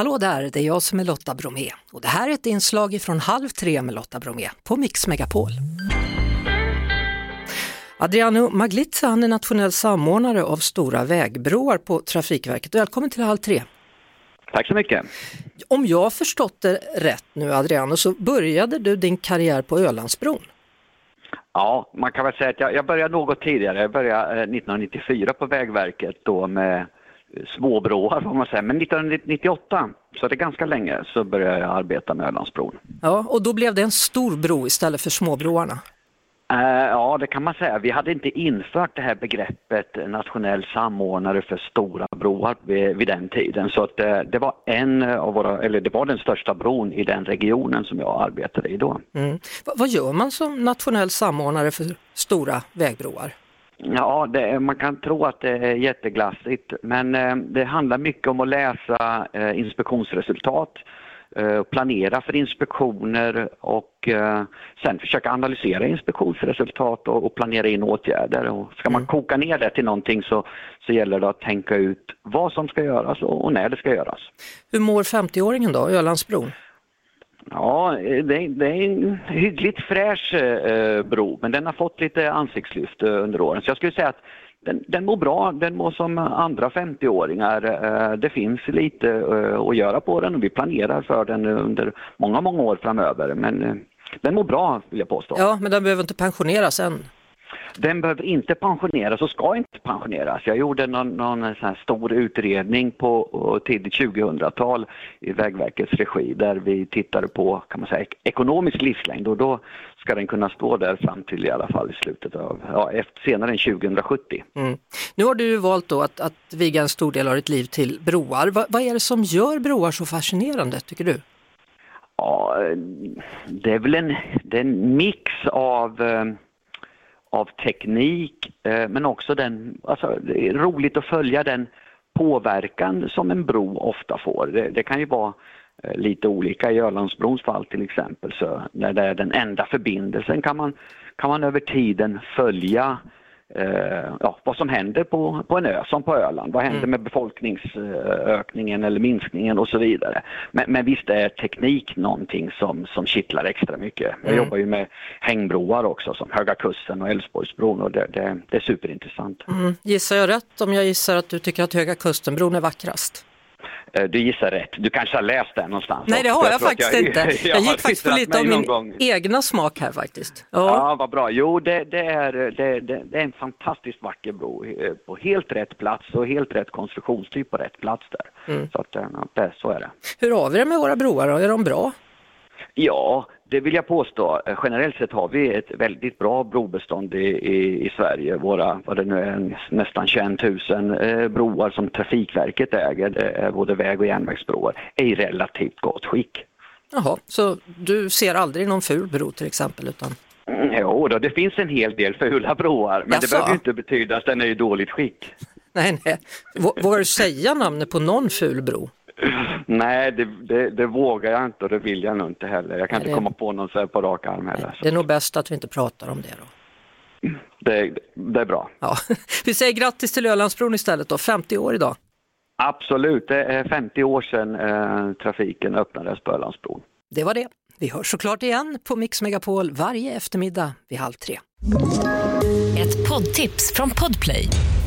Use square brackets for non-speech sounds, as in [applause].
Hallå där, det är jag som är Lotta Bromé och det här är ett inslag från Halv tre med Lotta Bromé på Mix Megapol. Adriano Maglitza han är nationell samordnare av stora vägbroar på Trafikverket. Välkommen till Halv tre. Tack så mycket. Om jag har förstått det rätt nu Adriano så började du din karriär på Ölandsbron. Ja, man kan väl säga att jag, jag började något tidigare. Jag började eh, 1994 på Vägverket då med småbroar får man säga. Men 1998, så det är ganska länge, så började jag arbeta med Ölandsbron. Ja, och då blev det en stor bro istället för småbroarna. Uh, ja, det kan man säga. Vi hade inte infört det här begreppet nationell samordnare för stora broar vid, den tiden. Så att, uh, det var en av våra, eller det var den största bron i den regionen som jag arbetade i då. Mm. vad gör man som nationell samordnare för stora vägbroar? Ja, det, man kan tro att det är jätteglassigt men eh, det handlar mycket om att läsa eh, inspektionsresultat, eh, planera för inspektioner och sen försöka analysera inspektionsresultat och, planera in åtgärder. Och ska man mm. koka ner det till någonting så, så gäller det att tänka ut vad som ska göras och, och när det ska göras. Hur mår 50-åringen då, Ölandsbron? Ja, eh, det, det, är en hyggligt fräsch eh, eh, bro, men den har fått lite ansiktslyft eh, under åren. Så jag skulle säga att den, den mår bra, den mår som andra 50-åringar. Eh, det finns lite eh, att göra på den och vi planerar för den under många, många år framöver. Men den mår bra vill jag påstå. Ja, men den behöver inte pensioneras än. Den behöver inte pensioneras och ska inte pensioneras. Jag gjorde någon, någon stor utredning på tidigt 2000-tal i Vägverkets regi där vi tittade på kan man säga, ekonomisk livslängd och då ska den kunna stå där fram till i alla fall i slutet av, ja, efter, senare än 2070. Mm. Nu har du valt då att, att viga en stor del av ditt liv till broar. Va, vad är det som gör broar så fascinerande tycker du? Ja, det är väl en, det är en mix av eh, av teknik eh, men också den, alltså det är roligt att följa den påverkan som en bro ofta får. Det, det kan ju vara eh, lite olika i Ölandsbrons fall till exempel så när det är den enda förbindelsen kan man, kan man över tiden följa eh, ja, vad som händer på, på en ö som på Öland. Vad händer mm. med befolkningsökningen eller minskningen och så vidare. Men, men visst är teknik någonting som, som kittlar extra mycket. Jag mm. jobbar ju med hängbroar också som Höga Kusten och Älvsborgsbron och det, det, det är superintressant. Mm. Gissar jag rätt om jag gissar att du tycker att Höga Kustenbron är vackrast? Eh, du gissar rätt. Du kanske har läst den någonstans. Nej, det har jag, jag faktiskt jag, inte. [laughs] Jag, jag gick faktiskt på lite av min gång. egna smak här faktiskt. Ja, ja vad bra. Jo, det, det är, det, det, är en fantastiskt vacker bro eh, på helt rätt plats och helt rätt konstruktionstyp på rätt plats där. Mm. Så, att, eh, så är det. Hur har vi det med våra broar då? Är de bra? Ja, det vill jag påstå. Generellt sett har vi ett väldigt bra brobestånd i, i, i Sverige. Våra, vad det nu är, nästan 21 000 eh, broar som Trafikverket äger, är både väg och järnvägsbroar, är i relativt gott skick. Jaha, så du ser aldrig någon ful bro till exempel? Utan... Mm, jo, då, det finns en hel del fula broar, men Jaså? det behöver inte betyda att den är i dåligt skick. Nej, nej. Vågar du säga namnet på någon ful bro? Nej, det, det, det, vågar jag inte och det vill jag nog inte heller. Jag kan Nej, inte komma på någon så på rak arm heller. Det är nog bäst att vi inte pratar om det då. Det, det är bra. Ja. [laughs] Vi säger grattis till Ölandsbron istället då, 50 år idag. Absolut, det är 50 år sedan eh, trafiken öppnades på Ölandsbron. Det var det. Vi hörs såklart igen på Mix Megapol varje eftermiddag vid halv tre. Ett poddtips från Podplay.